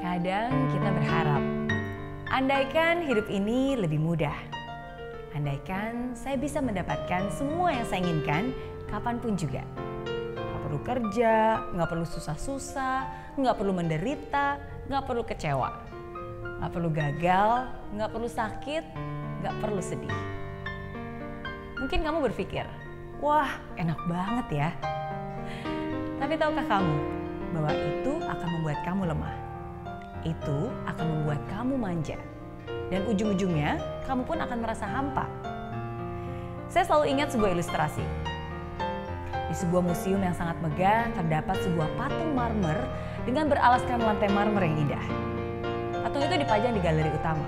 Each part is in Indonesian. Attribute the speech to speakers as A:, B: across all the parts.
A: Kadang kita berharap, andaikan hidup ini lebih mudah. Andaikan saya bisa mendapatkan semua yang saya inginkan kapan pun juga. Gak perlu kerja, gak perlu susah-susah, gak perlu menderita, gak perlu kecewa. Gak perlu gagal, gak perlu sakit, gak perlu sedih. Mungkin kamu berpikir, wah enak banget ya. Tapi tahukah kamu bahwa itu akan membuat kamu lemah? Itu akan membuat kamu manja. Dan ujung-ujungnya kamu pun akan merasa hampa. Saya selalu ingat sebuah ilustrasi. Di sebuah museum yang sangat megah terdapat sebuah patung marmer dengan beralaskan lantai marmer yang indah. Patung itu dipajang di galeri utama.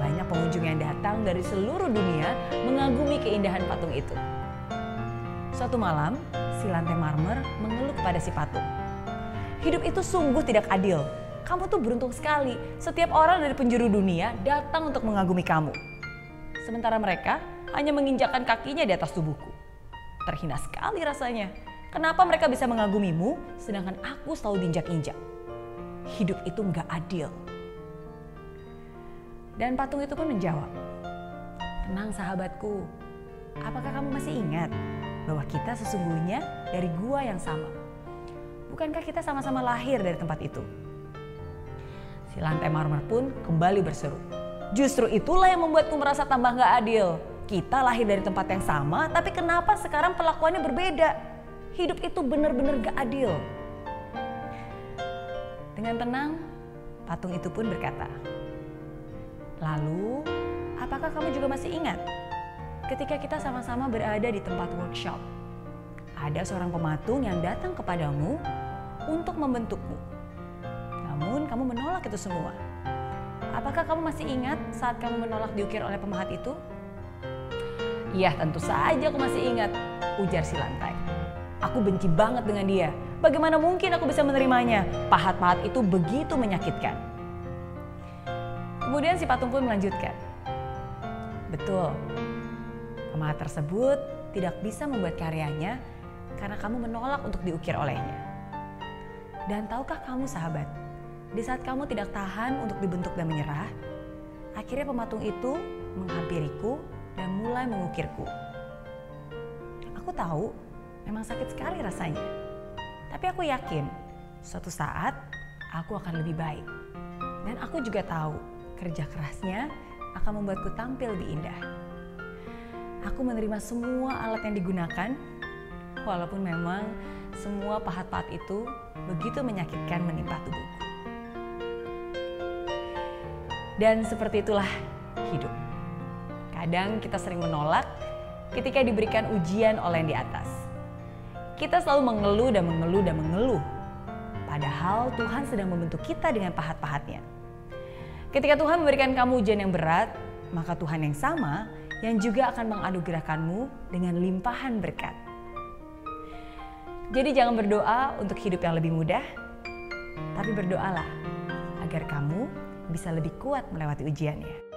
A: Banyak pengunjung yang datang dari seluruh dunia mengagumi keindahan patung itu. Suatu malam, si lantai marmer mengeluh kepada si patung. Hidup itu sungguh tidak adil. Kamu tuh beruntung sekali. Setiap orang dari penjuru dunia datang untuk mengagumi kamu. Sementara mereka hanya menginjakkan kakinya di atas tubuhku. Terhina sekali rasanya. Kenapa mereka bisa mengagumimu sedangkan aku selalu diinjak-injak? Hidup itu nggak adil. Dan patung itu pun menjawab, Tenang sahabatku, apakah kamu masih ingat bahwa kita sesungguhnya dari gua yang sama? Bukankah kita sama-sama lahir dari tempat itu? Si lantai marmer pun kembali berseru. Justru itulah yang membuatku merasa tambah gak adil. Kita lahir dari tempat yang sama, tapi kenapa sekarang perlakuannya berbeda? Hidup itu benar-benar gak adil. Dengan tenang, patung itu pun berkata, Lalu, apakah kamu juga masih ingat ketika kita sama-sama berada di tempat workshop? Ada seorang pematung yang datang kepadamu untuk membentukmu. Namun kamu menolak itu semua. Apakah kamu masih ingat saat kamu menolak diukir oleh pemahat itu? Iya tentu saja aku masih ingat, ujar si lantai. Aku benci banget dengan dia. Bagaimana mungkin aku bisa menerimanya? Pahat-pahat itu begitu menyakitkan. Kemudian si patung pun melanjutkan. Betul, pemahat tersebut tidak bisa membuat karyanya karena kamu menolak untuk diukir olehnya. Dan tahukah kamu sahabat, di saat kamu tidak tahan untuk dibentuk dan menyerah, akhirnya pematung itu menghampiriku dan mulai mengukirku. Aku tahu memang sakit sekali rasanya. Tapi aku yakin suatu saat aku akan lebih baik. Dan aku juga tahu kerja kerasnya akan membuatku tampil lebih indah. Aku menerima semua alat yang digunakan, walaupun memang semua pahat-pahat itu begitu menyakitkan menimpa Dan seperti itulah hidup. Kadang kita sering menolak ketika diberikan ujian oleh yang di atas. Kita selalu mengeluh dan mengeluh dan mengeluh. Padahal Tuhan sedang membentuk kita dengan pahat-pahatnya. Ketika Tuhan memberikan kamu ujian yang berat, maka Tuhan yang sama yang juga akan menganugerahkanmu dengan limpahan berkat. Jadi jangan berdoa untuk hidup yang lebih mudah, tapi berdoalah agar kamu bisa lebih kuat melewati ujiannya.